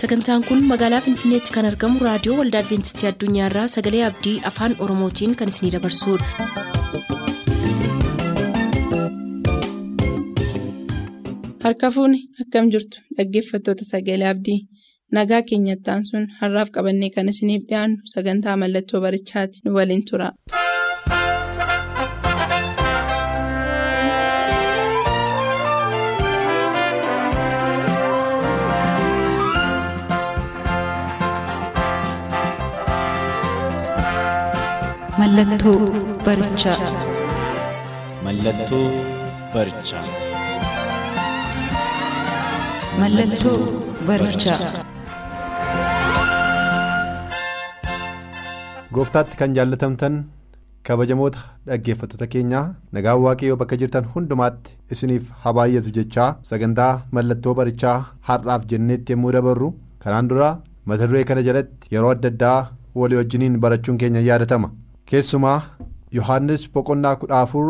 sagantaan kun magaalaa finfinneetti kan argamu raadiyoo waldaa adventistii addunyaarraa sagalee abdii afaan oromootiin kan isinidabarsudha. harka fuuni akkam jirtu dhaggeeffattoota sagalee abdii nagaa keenyattaan sun har'aaf qabannee kan isiniif dhiyaannu sagantaa mallattoo barichaati nu waliin tura. Mallattoo barichaa. Mallattoo barichaa. Mallattoo barichaa. Gooftaatti kan jaallatamtan kabajamoota dhaggeeffattoota keenyaa nagaan waaqayyoo bakka jirtan hundumaatti isiniif haa baay'atu jechaa sagantaa mallattoo barichaa har'aaf jenneetti yommuu dabarru kanaan dura mata duree kana jalatti yeroo adda addaa walii wajjiniin barachuun keenya yaadatama. Keessumaa yohaannis boqonnaa kudha afur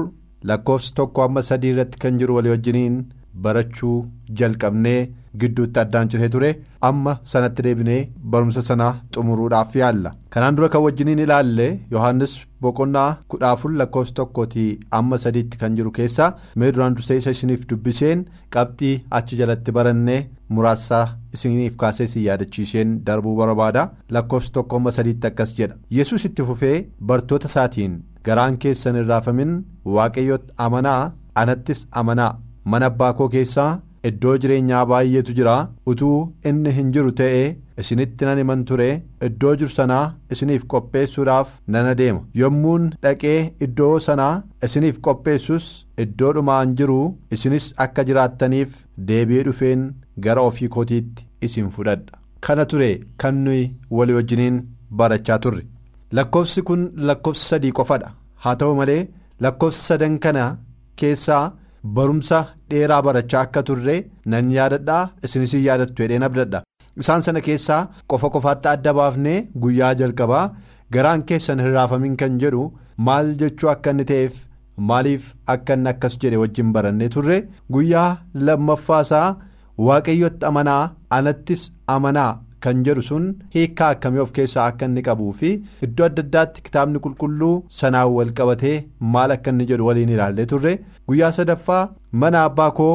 lakkoofsa tokko amma sadii irratti kan jiru walii wajjiniin barachuu jalqabnee gidduutti addaan citee ture. Amma sanatti deebinee barumsa sana xumuruudhaaf yaalla. Kanaan dura kan wajjiniin ilaalle yohaannis boqonnaa kudha afur lakkoofsa tokkootii amma sadiitti kan jiru keessaa mee duraan dursee isa isiniif dubbiseen qabxii achi jalatti barannee muraasa isiniif kaasee isin yaadachiiseen darbuu barbaada. Lakkoofsa tokko amma sadiitti akkas jedha. Yesus itti fufee bartoota isaatiin garaan keessan hin raafamin waaqayyotti amanaa anattis amanaa. Mana abbaa koo keessaa iddoo jireenyaa baay'eetu jira. Utuu inni hin jiru ta'ee isinitti nan himan ture. Iddoo jiru sanaa isiniif qopheessuudhaaf nan adeema yommuun dhaqee iddoo sanaa isiniif qopheessus iddoo dhumaan jiru isinis akka jiraattaniif deebi'ee dhufeen gara ofii kootiitti isin fudhadha. Kana ture kan nuyi walii wajjiniin barachaa turre. Lakkoofsi kun lakkoofsa sadii qofadha haa ta'u malee lakkoofsa sadan kana keessaa. Barumsa dheeraa barachaa akka turre nan yaadadhaa isinis hin yaadattu jedheen abdadha. Isaan sana keessaa qofa qofaatti adda baafnee guyyaa jalqabaa garaan keessan hin raafamin kan jedhu maal jechuu akka inni ta'eef maaliif akka inni akkas jedhe wajjin barannee turre. Guyyaa lammaffaasaa waaqayyotti amanaa anattis amanaa kan jedhu sun hiikkaa akkamii of keessaa akka inni qabuu fi iddoo adda addaatti kitaabni qulqulluu sanaan wal qabatee maal akka inni jedhu waliin ilaallee turre. Guyyaa sadaffaa mana abbaa koo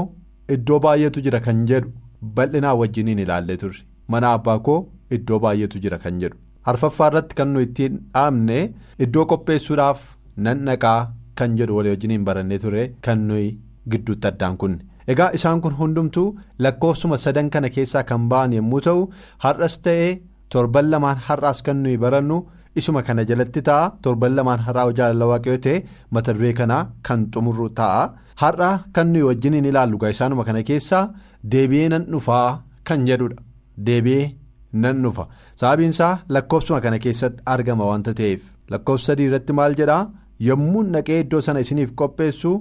iddoo baay'eetu jira kan jedhu bal'inaa wajjiniin ilaallee turre. Mana abbaa koo iddoo baay'eetu jira kan jedhu. Arfaffaa irratti kan nu ittiin dhaabne iddoo qopheessuudhaaf nan dhaqaa kan jedhu walii wajjiniin barannee ture kan nuyi gidduutti addaan kunne. Egaa isaan kun hundumtuu lakkoofsuma sadan kana keessaa kan ba'an yommuu ta'u har'as ta'ee torban lamaan har'aas kan nuyi barannu isuma kana jalatti ta'a. Torban lamaan har'aa jaalala waaqayyoo ta'e mata duree kanaa kan xumurru ta'a. Har'a kan nuyi wajjiniin ilaallu gaa isaanuma kana keessaa deebi'ee nan dhufaa kan jedhudha. Deebi'ee nan dhufa. Sababiinsaa lakkoofsuma kana keessatti argama wanta ta'eef. Lakkoofsa sadii irratti maal jedhaa? Yommuu naqee iddoo sana isiniif qopheessu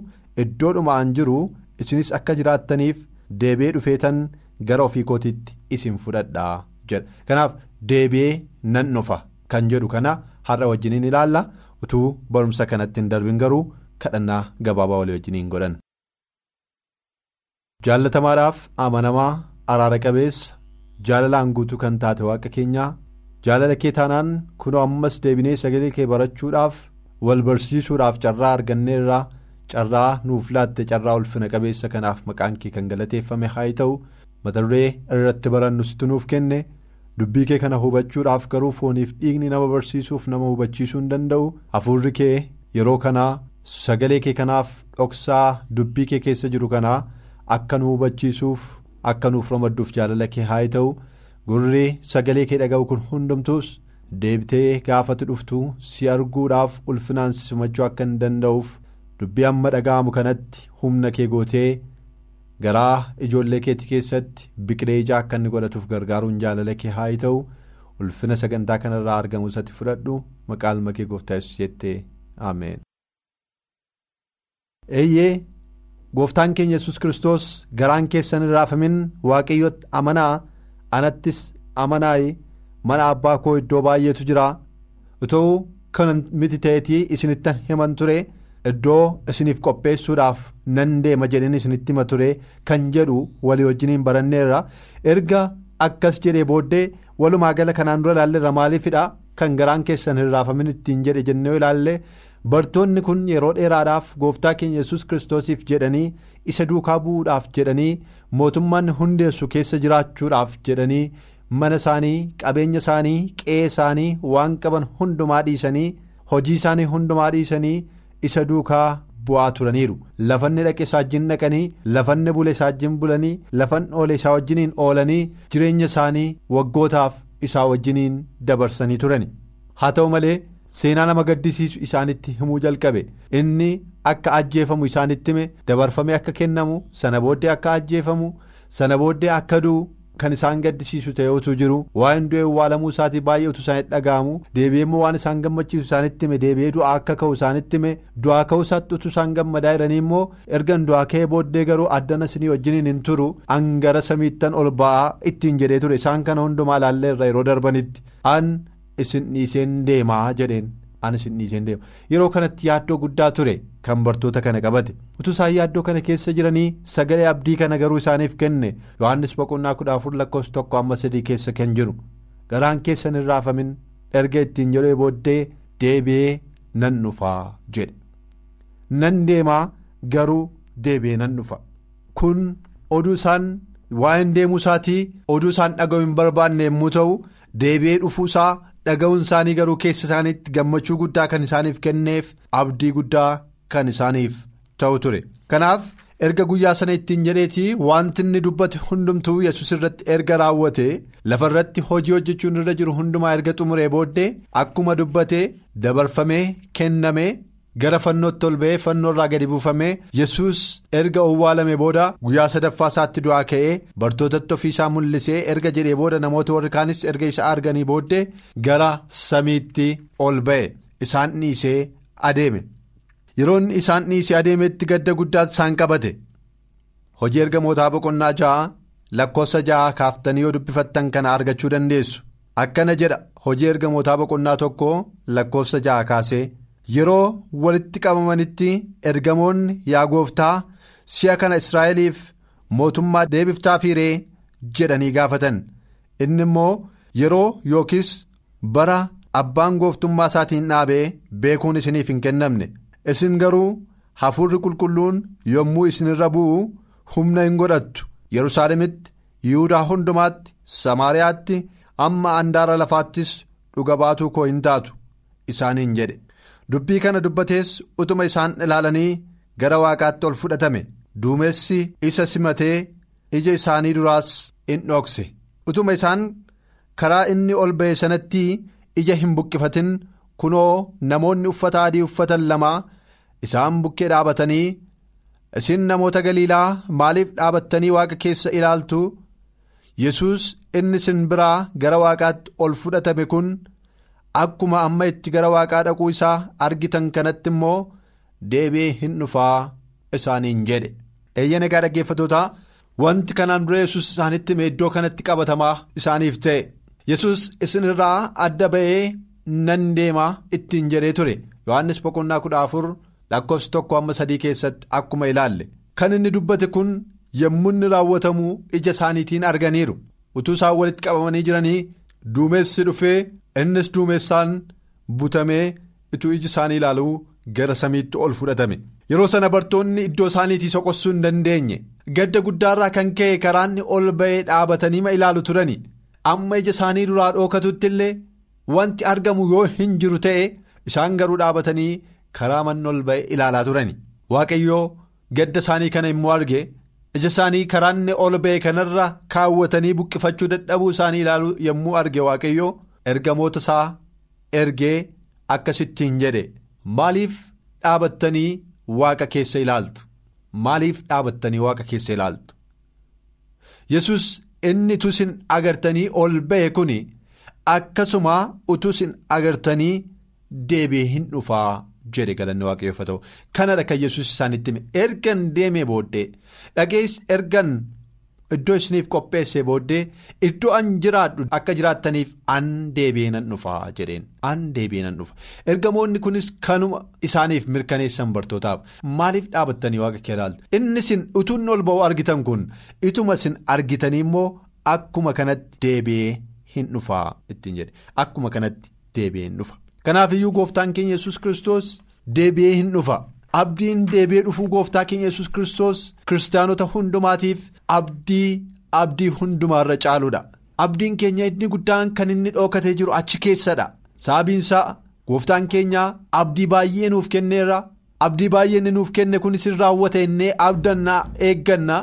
iddoo dhumaan jiru. Isinis akka jiraattaniif deebi'ee dhufeetan gara ofii kootiitti isin fudhadhaa jedha kanaaf deebi'ee nan dhufa kan jedhu kana har'a wajjiniin ilaalla utuu barumsa kanatti hin darbin garuu kadhannaa gabaabaa walii wajjiniin godhan. jaallatamaadhaaf amanamaa araara qabeessa jaalalaan guutuu kan taate waaqa keenyaa jaalala kee taanaan kunoo ammas deebinee sagalee kee barachuudhaaf wal barsiisuudhaaf carraa arganneerraa. Carraa nuuf laatte carraa ulfina qabeessa kanaaf maqaan kee kan galateeffame haa ta'u mata duree irratti barannu situ nuuf kenne dubbii kee kana hubachuudhaaf garuu fooniif dhiigni nama barsiisuuf nama hubachiisuu hin danda'u hafuurri kee yeroo kanaa sagalee kee kanaaf dhoksaa dubbii kee keessa jiru kanaa akka nu hubachiisuuf akka nuuf ramadduuf jaalala kee haa ta'u gurri sagalee kee dhaga'u kun hundumtuus deebitee gaafatti dhuftu si arguudhaaf ulfinaan simachuu akka hin danda'uuf. Dubbii amma dhaga'amu kanatti humna kee gootee garaa ijoollee keetti keessatti biqilee ijaa akka inni godhatuuf gargaaruun jaalala kee haa ta'u ulfina sagantaa kanarraa argamu isatti fudhadhu maqaa ilma kee gooftaa yesus jettee ameen. eeyyee gooftaan keenya yesus kiristoos garaan keessan raafamin waaqayyotti amanaa anattis amanaayi mana abbaa koo iddoo baay'eetu jira utuu kan miti ta'eetii isinittan himan ture. Iddoo isiniif qopheessuudhaaf nan deema jedheen isinitti hima ture kan jedhu walii wajjiniin baranneerra. Erga akkas jedhee booddee walumaa gala kanaan dura ilaalleerra maaliifidha kan garaan keessan hin raafamin ittiin jedhe jennee ilaalle. Bartoonni kun yeroo dheeraadhaaf gooftaa keenya yesus kiristoosiif jedhanii isa duukaa bu'uudhaaf jedhanii mootummaan hundeessu keessa jiraachuudhaaf jedhanii mana isaanii qabeenya isaanii qe'ee isaanii waan qaban hundumaa dhiisanii hojii isaanii hundumaa dhiisanii isa duukaa bu'aa turaniiru. Lafanni dhaqe isaa wajjin dhaqanii lafanni bule isaa wajjin bulanii lafan oole isaa wajjiniin oolanii jireenya isaanii waggootaaf isaa wajjiniin dabarsanii turani. Haa ta'u malee seenaa nama gaddisiisu isaanitti himuu jalqabe. Inni akka ajjeefamu isaanitti hime dabarfamee akka kennamu sana booddee akka ajjeefamu sana booddee akka du'u kan isaan gaddisiisu ta'eetu jiru waa'een du'e awwaalamuu isaatii baay'ee utuu isaanitti dhaga'amu. Deebi'ee immoo waan isaan gammachiisu isaanitti hime deebi'ee du'aa akka ka'u isaanitti hime. Du'aa ka'u isaatti utuu isaan gammadaa jiranii immoo ergan du'aa ka'ee booddee garuu addana isinii wajjiniin hin turu. Hangara samiittan ol ba'aa ittiin jedhee ture. Isaan kana hundumaa ilaalleerra yeroo darbanitti an isin dhiiseen deemaa jedheen. An isin dhiiseen deema yeroo kanatti yaaddoo guddaa ture kan bartoota kana qabate. Utuu isaan yaaddoo kana keessa jiranii sagalee abdii kana garuu isaaniif kenne. Yohannis boqonnaa kudha afur lakkoofsa tokko amma sadii keessa kan jiru. Garaan keessan hin raafamin. Erga ittiin jedhee booddee deebi'ee nan dhufaa jedhe. Nan deemaa garuu deebi'ee nan dhufa. Kun oduu isaan waa'een deemuu isaatii? Oduu isaan dhaga'u hin barbaanne yommuu ta'u deebi'ee dhufuu isaa dhaga'uun isaanii garuu keessa isaaniitti gammachuu guddaa kan isaaniif kenneef abdii guddaa kan isaaniif ta'u ture. Kanaaf erga guyyaa sana ittiin jedheetii wanti inni dubbate hundumtuu yesus irratti erga raawwate lafa irratti hojii hojjechuun irra jiru hundumaa erga xumuree booddee akkuma dubbate dabarfamee kennamee gara fannootti ol ba'ee fannoo irraa gadi buufamee yesus erga owwaalame booda guyyaa sadaffaa isaatti du'aa ka'ee bartootatti ofiisaa mul'isee erga jedhee booda namoota warri kaanis erga isa arganii booddee gara samiitti ol ba'e. Isaan dhiisee adeeme yeroo isaan dhiisee adeemetti gadda guddaa isaan qabate. Hojii ergamootaa boqonnaa ja'a lakkoofsa ja'a kaaftanii yoo dubbifattan kana argachuu dandeessu. Akkana jedha hojii ergamootaa boqonnaa tokko lakkoofsa ja'a kaasee. yeroo walitti qabamanitti ergamoonni yaa gooftaa si'a kana israa'eliif mootummaa deebiftaa fiiree jedhanii gaafatan. Inni immoo yeroo yookiis bara abbaan gooftummaa isaatiin dhaabee beekuun isiniif hin kennamne isin garuu hafuurri qulqulluun yommuu isinirra bu'u humna hin godhattu. Yerusaalemitti yihudaa hundumaatti samaariyaatti amma andaara lafaattis dhuga baatuu koo hin taatu isaaniin jedhe. dubbii kana dubbatees utuma isaan ilaalanii gara waaqaatti ol fudhatame. Duumessi isa simatee ija isaanii duraas in dhokse utuma isaan karaa inni ol ba'e sanatti ija hin buqqifatin. Kunoo namoonni uffata adii uffatan lama isaan bukkee dhaabatanii isin namoota galiilaa maaliif dhaabattanii waaqa keessa ilaaltu? Yesus inni isin biraa gara waaqaatti ol fudhatame kun. akkuma amma itti gara waaqaa dhaquu isaa argitan kanatti immoo deebi'ee hin dhufaa isaaniin jedhe. Eeyyana egaa dhaggeeffatootaa wanti kanaan dura yesus isaanitti iddoo kanatti qabatamaa isaaniif ta'e. Yesus isinirraa adda ba'ee nan deemaa ittiin jedhee ture. Yohannis boqonnaa kudha afur lakkoofsi tokko amma sadii keessatti akkuma ilaalle. Kan inni dubbate kun yommuu inni raawwatamu ija isaaniitiin arganiiru. Utuu isaan walitti qabamanii jiranii duumessi dhufee. innis duumessaan butamee ituu iji isaanii ilaaluu gara samiitti ol fudhatame. Yeroo sana bartoonni iddoo isaaniitii soqossuu hin dandeenye. Gadda guddaarraa kan ka'e karaanni ol ba'ee dhaabatanii ma ilaalu turani amma ija isaanii duraa dhookatutti illee wanti argamu yoo hin jiru ta'e isaan garuu dhaabatanii karaa manni ol ba'e ilaalaa turani. Waaqayyoo gadda isaanii kana immoo arge ija isaanii karaanni ol ba'e kanarra kaawwatanii buqqifachuu dadhabuu isaanii ilaaluu yommuu arge waaqayyoo. ergamoota isaa ergee akkasittiin jedhe. Maaliif dhaabattanii waaqa keessa ilaaltu? Maaliif dhaabattanii waaqa keessa ilaaltu? Yesus inni utuu isin agartanii ol ba'e kun akkasuma utuu isin agartanii deebi'ee hin dhufaa jedhe galanni waaqayyoo ta'u kanadha kan yesus isaanitti hime. Ergan deemee booddee dhagees ergan. Iddoo isiniif qopheessee booddee iddoo an jiraadhu akka jiraattaniif an deebi'ee nan dhufaa jedheen. An deebi'ee nan dhufa. Ergamoonni kunis kanuma isaaniif mirkaneessan bartootaaf. Maaliif dhaabattanii waaqa kee ilaaltu? Inni isin utuun ol ba'uu argitan kun ituma isin argitanii immoo akkuma kanatti deebi'ee hin dhufaa ittiin jedhe. Akkuma kanatti deebi'ee hin dhufa. Kanaaf iyyuu gooftaan keenya yesus kristos deebi'ee hin dhufa. Abdiin deebi'ee dhufuu gooftaa keenya yesus kristos kiristaanota hundumaatiif abdii abdii hundumaarra caaludha. Abdiin keenya inni guddaan kan inni dhookatee jiru achi keessadha. Sababiinsaa gooftaan keenya abdii baay'ee nuuf kenneerra. Abdii baay'ee inni nuuf kenne kunis hin raawwata innee abdannaa eegganna.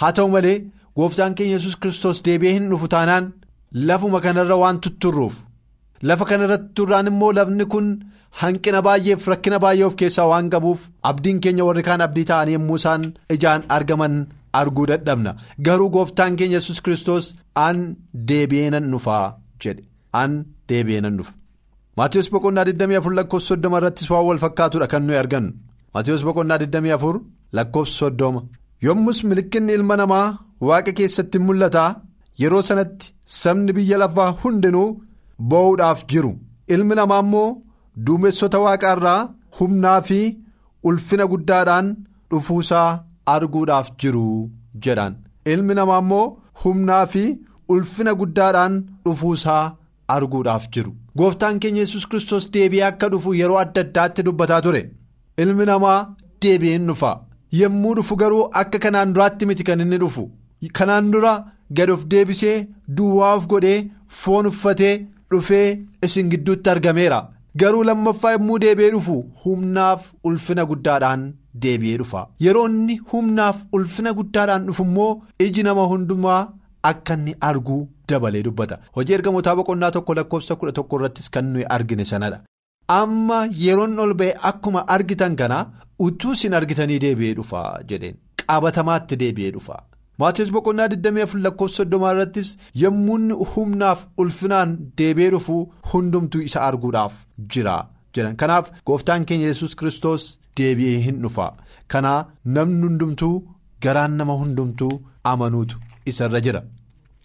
Haa ta'u malee gooftaan keenya yesus kristos deebi'ee hin dhufu taanaan lafuma kanarra waan tutturruuf. Lafa kanarratti turraan immoo lafni kun hanqina baay'eef rakkina baay'ee of keessaa waan qabuuf abdiin keenya warri kaan abdii ta'anii yommuu isaan ijaan argaman arguu dadhabna garuu gooftaan keenya yesus kristos an deebi'ee nan dhufaa jedhe an deebi'ee nan dhufa. Maatiyus boqonnaa 24 lakkoofsa 30 irrattis waan wal fakkaatudha kan nuyi argannu Maatiyus boqonnaa 24 lakkoofsa 30 yommus milikinni ilma namaa waaqa keessatti mul'ata yeroo sanatti sabni biyya lafaa hundinuu. Boo'uudhaaf jiru. Ilmi namaa immoo duumessota waaqaa irraa humnaa fi ulfina guddaadhaan dhufuusaa arguudhaaf jiru jedhaan ilmi namaa immoo humnaa fi ulfina guddaadhaan dhufuusaa arguudhaaf jiru. Gooftaan keenya yesus kristos deebi'ee akka dhufu yeroo adda addaatti dubbataa ture. Ilmi namaa deebi'een dhufa. Yommuu dhufu garuu akka kanaan duraatti miti kan inni dhufu. Kanaan dura gad of deebisee duwwaa of godhee foon uffatee. Dhufee isin gidduutti argameera. Garuu lammaffaa yommuu deebi'ee dhufu humnaaf ulfina guddaadhaan deebi'ee dhufa. Yeroo inni humnaaf ulfina guddaadhaan dhufu immoo iji nama hundumaa akka inni arguu dabalee dubbata. Hojii ergamootaa boqonnaa tokko lakkoofsa kudha tokko irrattis kan nuyi argine sanadha. Amma yeroon ol ba'e akkuma argitan kana utuu isin argitanii deebi'ee dhufa jedheen. Qabatamaatti deebi'ee dhufa. Maatiyus boqonnaa 24 lakkoofsa 30 irrattis yommuu humnaaf ulfinaan deebi'ee dhufu hundumtuu isa arguudhaaf jira jedhan kanaaf gooftaan keenya yesus kristos deebi'ee hin dhufa kanaa namni hundumtuu garaan nama hundumtuu amanuutu isarra jira.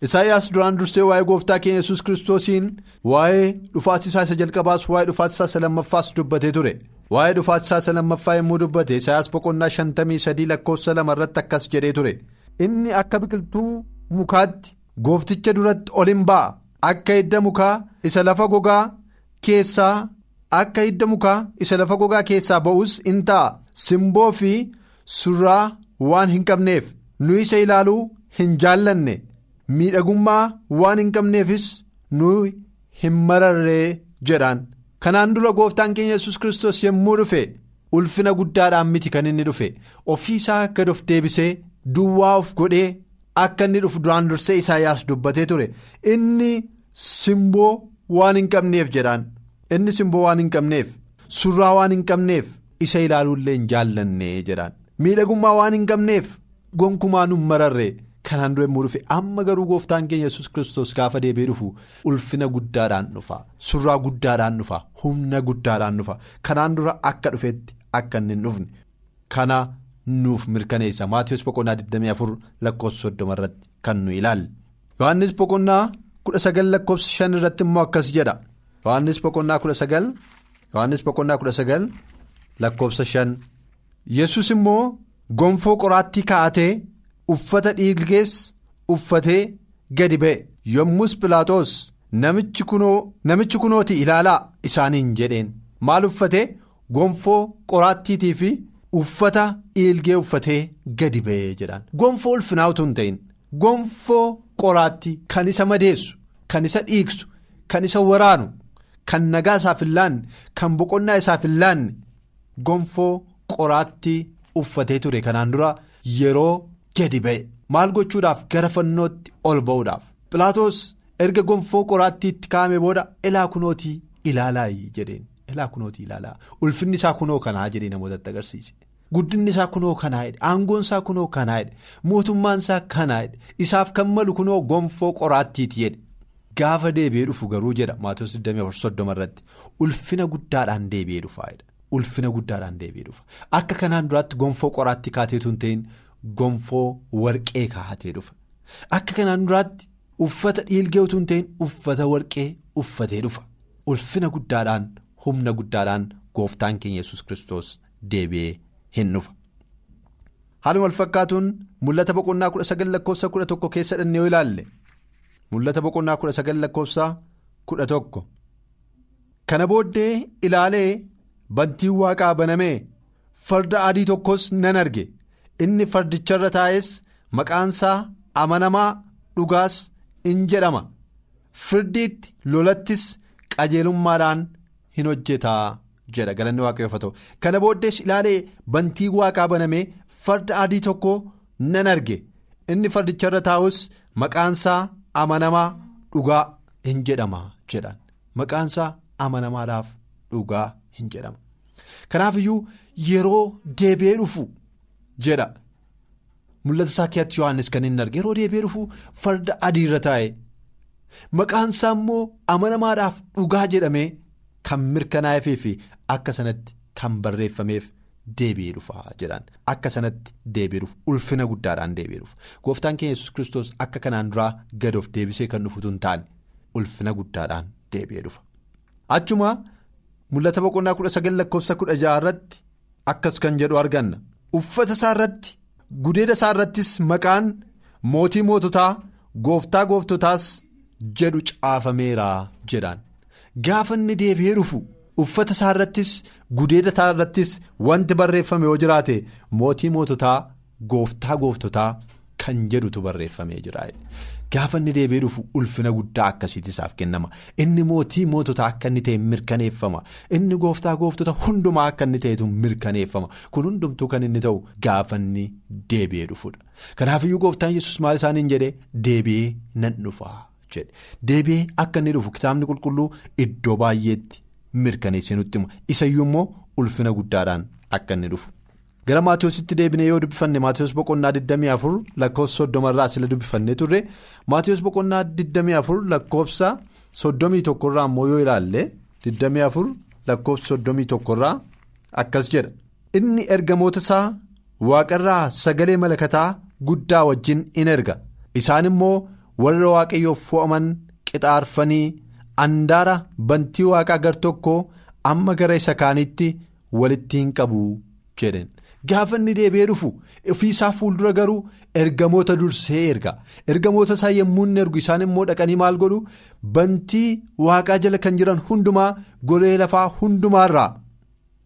Isaayyaas duraan dursee waa'ee gooftaa keenya yesus kiristoosiin waa'ee dhufaatisaa isa jalqabaas waa'ee dhufaatisaa isa lammaffaas dubbatee ture waa'ee dhufaatisaa isa lammaffaa yommuu dubbate Isaayyaas boqonnaa 53 lakkoofsa 2 irratti akkas jedhee ture. Inni akka biqiltuu mukaatti goofticha duratti ol hin ba'a. Akka hidda mukaa isa lafa gogaa keessaa akka hidda mukaa isa lafa gogaa keessaa ba'us in ta'a. Simboo fi surraa waan hin qabneef nu isa ilaaluu hin jaallanne. Miidhagummaa waan hin qabneefis nu hin mararree jedhaan kanaan dura gooftaan keenya yesus kristos yommuu dhufe ulfina guddaadhaan miti kan inni dhufe. Ofiisaa gad of deebisee. Duwwaa of godhee akka inni dhufu duraan dursee Isaayyaas dubbatee ture. Inni simboo waan hin qabneef jedhaan. Inni simboo waan hin qabneef surraa waan hin qabneef isa ilaaluullee hin jaallanne jedhaan. Miidhagummaa waan hin qabneef gonkumaa nu mararre. Kanaan dura yommuu dhufe amma garuu gooftaan keenya yesus kristos gaafa deebi'ee dhufu ulfina guddaadhaan dhufa. Surraa guddaadhaan dhufa humna guddaadhaan dhufa. Kanaan dura akka dhufetti akka inni hin dhufne. Kana. Nuuf mirkaneessa. Maatiyoos boqonnaa 24 lakkoofsa 30 irratti kan nu ilaalle yohannis boqonnaa 19 lakkoofsa 5 irratti immoo akkas jedha. Yohannis boqonnaa 19 yohannis boqonnaa 19 lakkoofsa 5 yesus immoo gonfoo qoraattii kaa'atee uffata dhiilgees uffatee gadi ba'e. Yommus pilaaxoos namichi kunoo namichi kunooti ilaalaa isaaniin jedheen. Maal uffatee? Gonfoo qoraattiitii fi. Uffata dhiilgee uffatee gadi ba'ee jedhaan. Gonfoo ulfinaa utuu hin ta'in. Gonfoo qoraattii kan isa madeessu kan isa dhiigsu kan isa waraanu kan nagaa isaaf hin laanne kan boqonnaa isaaf hin laanne gonfoo qoraattii uffatee ture. Kanaan dura yeroo gadi ba'e. Maal gochuudhaaf? Gara fannootti ol ba'uudhaaf. Pilaatos erga gonfoo qoraattiitti kaa'ame booda ilaa kunootii ilaalaa jedheen. ilaa kunootii ilaalaa. Ulfinni isaa kunoo kanaa jedhee namootatti agarsiise guddinni isaa kunoo kanaa jedhe aangoon isaa kunoo kanaa jedhe mootummaan isaa kanaa jedhe isaaf kan malu kunoo gonfoo qoraattiiti jedhe. Gaafa deebi'ee dhufu garuu jedha maatota 24 irratti ulfina guddaadhaan deebi'ee dhufaa ulfina guddaadhaan deebi'ee dhufa. Akka kanaan duraatti gonfoo qoraattii kaateetu hin ta'in gonfoo warqee kaa'atee dhufa. Akka kanaan duraatti uffata dhiilgee hin ta'in uffata warqee uffatee dhufa. Ulfina guddaadhaan. humna guddaadhaan gooftaan keenya yesus kristos deebi'ee hin dhufa. haaluma wal fakkaatuun mul'ata boqonnaa kudha sagal lakkoofsa kudha tokko keessa dhannee yoo ilaalle mul'ata boqonnaa kudha sagal lakkoofsa kudha tokko. Kana booddee ilaalee bantiin waaqaa banamee farda adii tokkos nan arge. Inni fardicharra taa'es maqaansaa amanamaa dhugaas in jedhama. Firdiitti lolattis qajeelummaadhaan hin hojjetaa jedha. Galanni waaqayyoof haa ta'u. Kana booddees ilaalee bantii waaqaa banamee farda adii tokko nan arge. Inni fardicharra taa'us maqaansaa amanamaa dhugaa hin jedhama jedhan. Maqaansaa amanamaadhaaf dhugaa hin jedhama. Kanaaf iyyuu yeroo deebi'ee dhufu jedha. Mul'ata isaa keessatti yohannis kan hin arge. Yeroo deebi'ee dhufu farda adiirra taa'e. Maqaansaa immoo amanamaadhaaf dhugaa jedhamee kan mirkanaa'eefii fi akka sanatti kan barreeffameef deebi'ee dhufa jedhan. Akka sanatti deebi'ee dhufu ulfina guddaadhaan deebi'ee dhufu. Gooftaan keenya yesus kiristoos akka kanaan duraa gad of deebisee kan dhufutu hin taane ulfina guddaadhaan deebi'ee dhufa. achuma mul'ata boqonnaa kudha sagal lakkoofsa kudha jaha irratti akkas kan jedhu arganna. Uffata isaa irratti gudeeda isaa irrattis maqaan mootii moototaa gooftaa gooftotaas jedhu caafameera jedhaan gaafa inni deebi'ee dhufu uffata isaa irrattis gudeeda isaa irrattis wanti barreeffame yoo jiraate mootii moototaa gooftaa gooftotaa kan jedhutu barreeffamee jira gaafa inni deebi'ee dhufu ulfina guddaa akkasiitu isaaf kennama. Inni mootii moototaa akka inni ta'e mirkaneeffama. Inni gooftaa gooftota hundumaa akka inni ta'etu mirkaneeffama. Kun hundumtuu kan inni ta'u gaafa inni deebi'ee dhufudha kanaafiyyuu gooftaan yesus maal isaaniin jedhee deebi'ee nan dhufaa jedhe. Deebi'ee akka inni dhufu kitaabni qulqulluu iddoo baay'eetti mirkaneessee nutti hima. Isayyuu immoo ulfina guddaadhaan akka inni dhufu. gara maatiyoositti deebinee yoo dubbifanne maatiyoos boqonnaa 24 lakkoofsa soddomarraa sila dubbifannee turre maatiyoos boqonnaa 24 lakkoofsa 31 irraa immoo yoo ilaalle 24 lakkoofsa 31 irraa akkas jedha. Inni ergamoota isaa waaqarraa sagalee malakataa guddaa wajjin in erga. Isaan immoo warra waaqayyoof fo'aman qixaarfanii andaara bantii waaqaa gar tokko amma gara isa kaanitti walitti hin qabu jedhen. gaafa inni deebi'ee dhufu ofiisaa fuuldura garuu ergamoota dursee erga. Ergamoota isaa yommuu inni ergu isaan immoo dhaqanii maal godhu? Bantii waaqaa jala kan jiran hundumaa golee lafaa hundumaarraa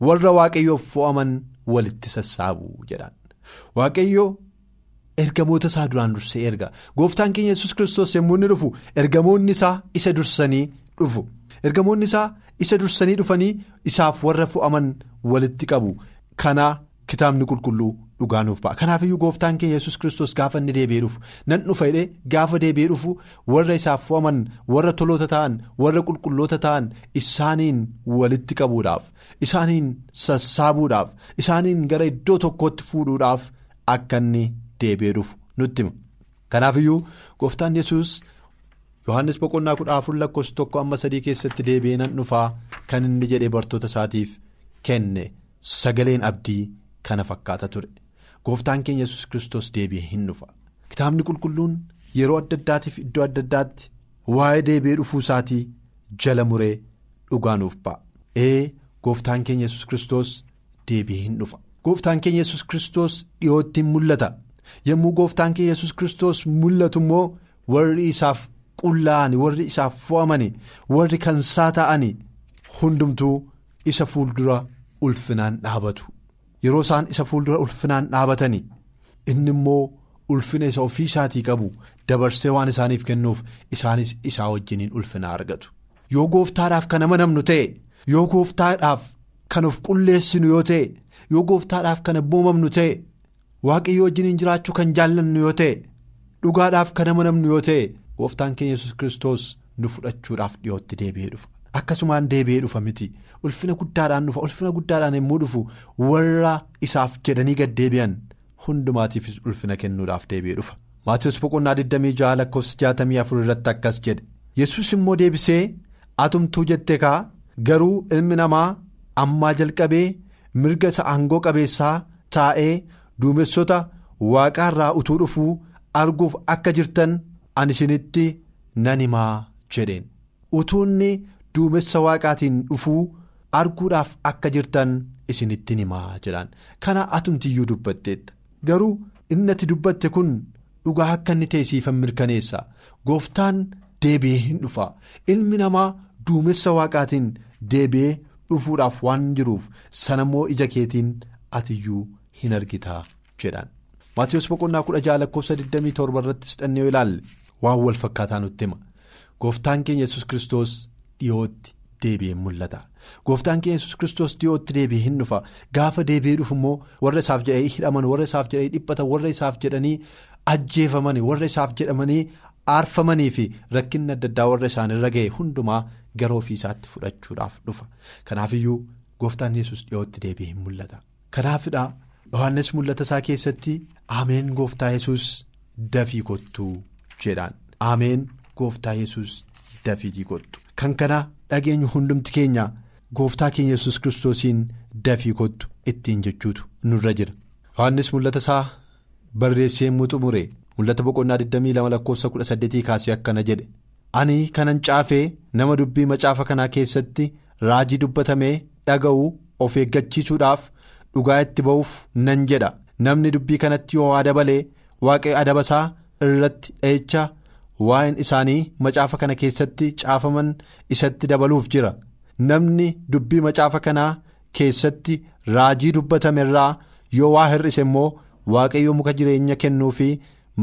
warra waaqayyoof fo'aman walitti sassaabu jedhan. Waaqayyoo ergamoota isaa duraan dursee erga. Gooftaan keenya yesus kiristoos yommuu inni dhufu ergamoonni isaa isa dursanii dhufu. Ergamoonni isaa isa dursanii dhufanii isaaf warra fo'aman walitti qabu. Kana. kitaabni qulqulluu dhugaanuuf ba'a. Kanaafiyyuu gooftaan keenya yesus kiristoos gaafa inni deebi'ee dhufu nan dhufa jedhee gaafa deebi'ee dhufu warra isaaf fo'aman warra toloota ta'an warra qulqulloota ta'an isaaniin walitti qabuudhaaf isaaniin sassaabuudhaaf isaaniin gara iddoo tokkootti fuudhuudhaaf akka inni deebi'ee dhufu nutti hima. Kanaafiyyuu gooftaan yesus yohannis boqonnaa kudha afur lakkoofsa tokko amma sadii keessatti deebi'ee nan dhufaa kan inni jedhee bartoota isaatiif kenne sagaleen abdii. kana fakkaata ture. Gooftaan keenya yesus kiristoos deebi'ee hin dhufa. Kitaabni qulqulluun yeroo adda addaatiif iddoo adda addaatti waa'ee deebi'ee dhufuu isaatii jala muree dhugaanuuf ba'a. Ee gooftaan keenya yesus kiristoos deebi'ee hin dhufa. Gooftaan keenya yesus kiristoos dhiyootti mul'ata yommuu gooftaan keenya yesus kiristoos mul'atu immoo warri isaaf qullaa'ani warri isaaf fo'amani warri kansaa ta'ani hundumtuu isa fuuldura ulfinaan dhaabatu. yeroo isaan isa fuuldura ulfinaan dhaabatanii inni immoo ulfina isa ofii isaatii qabu dabarsee waan isaaniif kennuuf isaanis isaa wajjiniin ulfina argatu yoo gooftaadhaaf kan amanamnu ta'e yoo gooftaadhaaf kan of qulleessinu yoo ta'e yoo gooftaadhaaf kan abboomamnu ta'e waaqayyo wajjiniin jiraachuu kan jaallannu yoo ta'e dhugaadhaaf kan amanamnu yoo ta'e gooftaan keenya yesus kiristoos nu fudhachuudhaaf dhiyootti deebi'ee dhufa. akkasumaan deebi'ee dhufa miti. Ulfina guddaadhaan dhufa ulfina guddaadhaan yommuu dhufu. Warra isaaf jedhanii gad deebi'an hundumaatiifis ulfina kennuudhaaf deebi'ee dhufa. Maatiiwwan boqonnaa 26 lakkoofsa 64 irratti akkas jedhe. Yesus immoo deebisee atumtuu jette kaa garuu ilmi namaa ammaa jalqabee mirga isa aangoo qabeessaa taa'ee duumessota waaqaarraa utuu dhufuu arguuf akka jirtan ani isinitti nan himaa jedheen. Utuunni. duumessa waaqaatiin dhufuu arguudhaaf akka jirtan isinittiin himaa jedhaan. Kana atumtiyyuu dubbatteetta. Garuu inni ati dubbatte kun dhugaa akka inni ta'e siifan mirkaneessa. Gooftaan deebi'ee hin dhufa. Ilmi namaa duumessa waaqaatiin deebi'ee dhufuudhaaf waan jiruuf sanammoo ija keetiin atiyyuu hin argitaa jedhan. Maatiyus boqonnaa kudha jaha lakkoofsa 27 irrattis dhannee yoo ilaalle waan wal fakkaataa nutti hima gooftaan keenya yesus kiristoos dhiyootti deebi'ee mul'ata. Gooftaan keenya yesus kiristoos dhiyootti deebi'ee hin dhufa. Gaafa deebi'ee dhufu immoo warra isaaf jedhanii hidhaman warra isaaf jedhanii dhiphatan warra isaaf jedhanii ajjeefaman warra isaaf jedhamanii aarfamanii fi rakkinni adda addaa warra isaanirra ga'e hundumaa gara ofii isaatti fudhachuudhaaf dhufa. Kanaafiyyuu gooftaan yesus dhiyootti deebi'ee hin mul'ata. Kanaafidha. Yohaannis mul'ata isaa keessatti ameen gooftaa yesus dafii kottuu jedhaan ameen gooftaa yesus dafii kottu kan kana dhageenyu hundumti keenya gooftaa keenya yesus kiristoosiin dafii kottu ittiin jechuutu nurra jira Yohaannis mul'ata isaa barreessee yommuu xumure mul'ata boqonnaa 22 lakkoofsa 18 kaasee akkana jedhe ani kanan caafee nama dubbii macaafa kanaa keessatti raajii dubbatamee dhaga'u of eeggachiisuudhaaf. Dhugaa itti ba'uuf nan jedha namni dubbii kanatti yoo dabalee waaqayyo adabasaa irratti dheecha waa'een isaanii macaafa kana keessatti caafaman isatti dabaluuf jira namni dubbii macaafa kanaa keessatti raajii dubbatame irraa yoo waa hir'ise immoo waaqayyo muka jireenya kennuu fi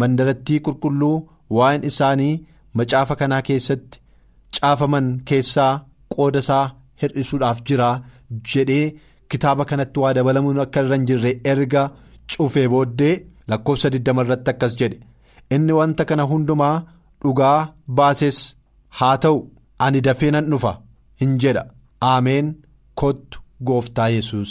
mandarattii qulqulluu waa'een isaanii macaafa kanaa keessatti caafaman keessaa qooda isaa hir'isuudhaaf jira jedhee. Kitaaba kanatti waa dabalamuun akka irra hin jirre erga cufee booddee lakkoofsa 20 irratti akkas jedhe. Inni wanta kana hundumaa dhugaa baases haa ta'u ani dafee nan dhufa hin jedha. Ameen kottu gooftaa yesus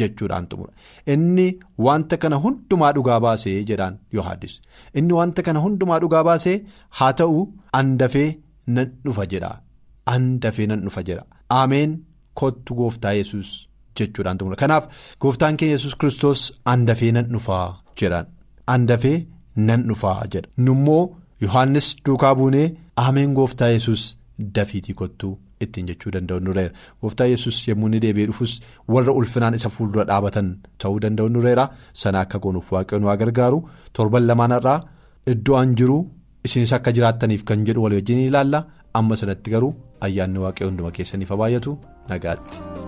jechuudhaan xumura. Inni wanta kana hundumaa dhugaa baasee jedhaan yohaannis inni wanta kana hundumaa dhugaa baasee haa ta'u an dafee nan dhufa jedha. An dafee nan dhufa jedha. Ameen kottu gooftaa yesus jechuudhaan xumura kanaaf gooftaan keenya yesus kiristoos an dafee nan dhufaa jedhaan an dafee nan dhufaa jedha. Nummoo yohaannis duukaa buunee ameen gooftaa yesus dafiitii kottuu ittiin jechuu danda'u nureera gooftaa yesus yommuu inni deebi'ee dhufus warra ulfinaan isa fuuldura dhaabatan ta'uu danda'u nureera sana akka goonuuf waaqayyoon waa gargaaru. Torban lamaanarraa iddoo an jiru isinis akka jiraattaniif kan jedhu walii wajjin ilaalla. Amma sanatti garuu ayyaanni waaqayyoo hunduma keessaniif baay'atu nagaatti.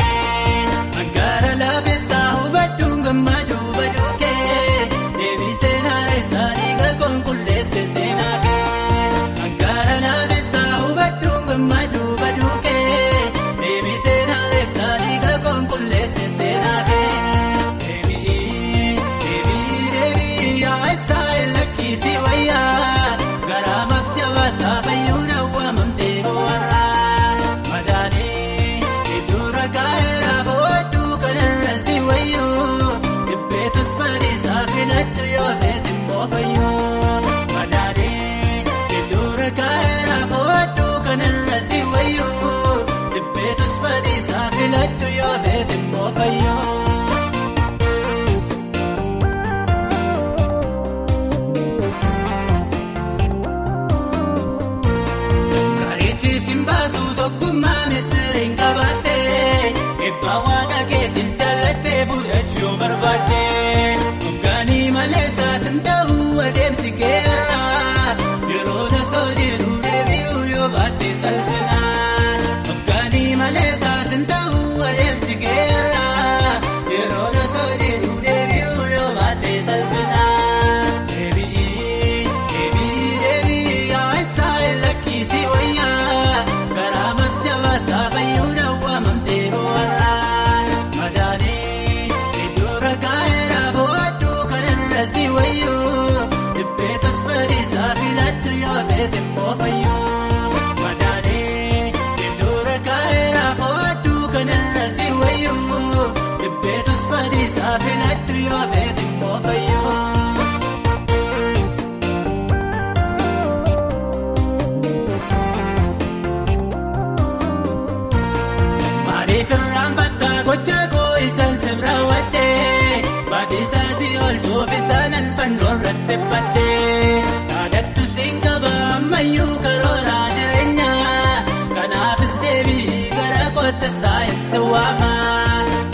fudhachuu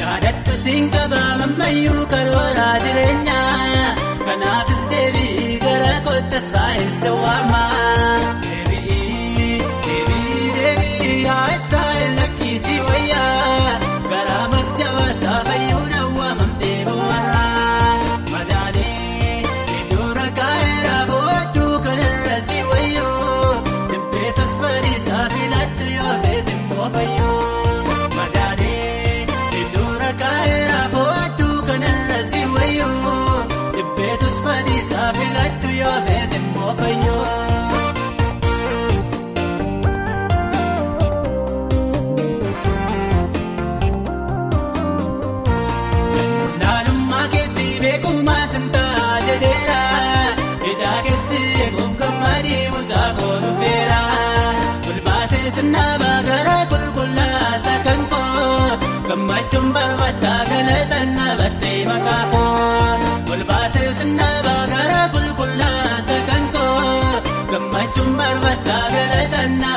Yaadaddu siin qabaa mammayyuu karooraa jireenyaa kanaafis deebii gara kottas faayinsa waamaa. jechuun barbaaddaa galatan dhaabattee maqaa koo golbaasee sinnaabaa gara qulqullaa sagantaa gammachuun barbaaddaa galatan.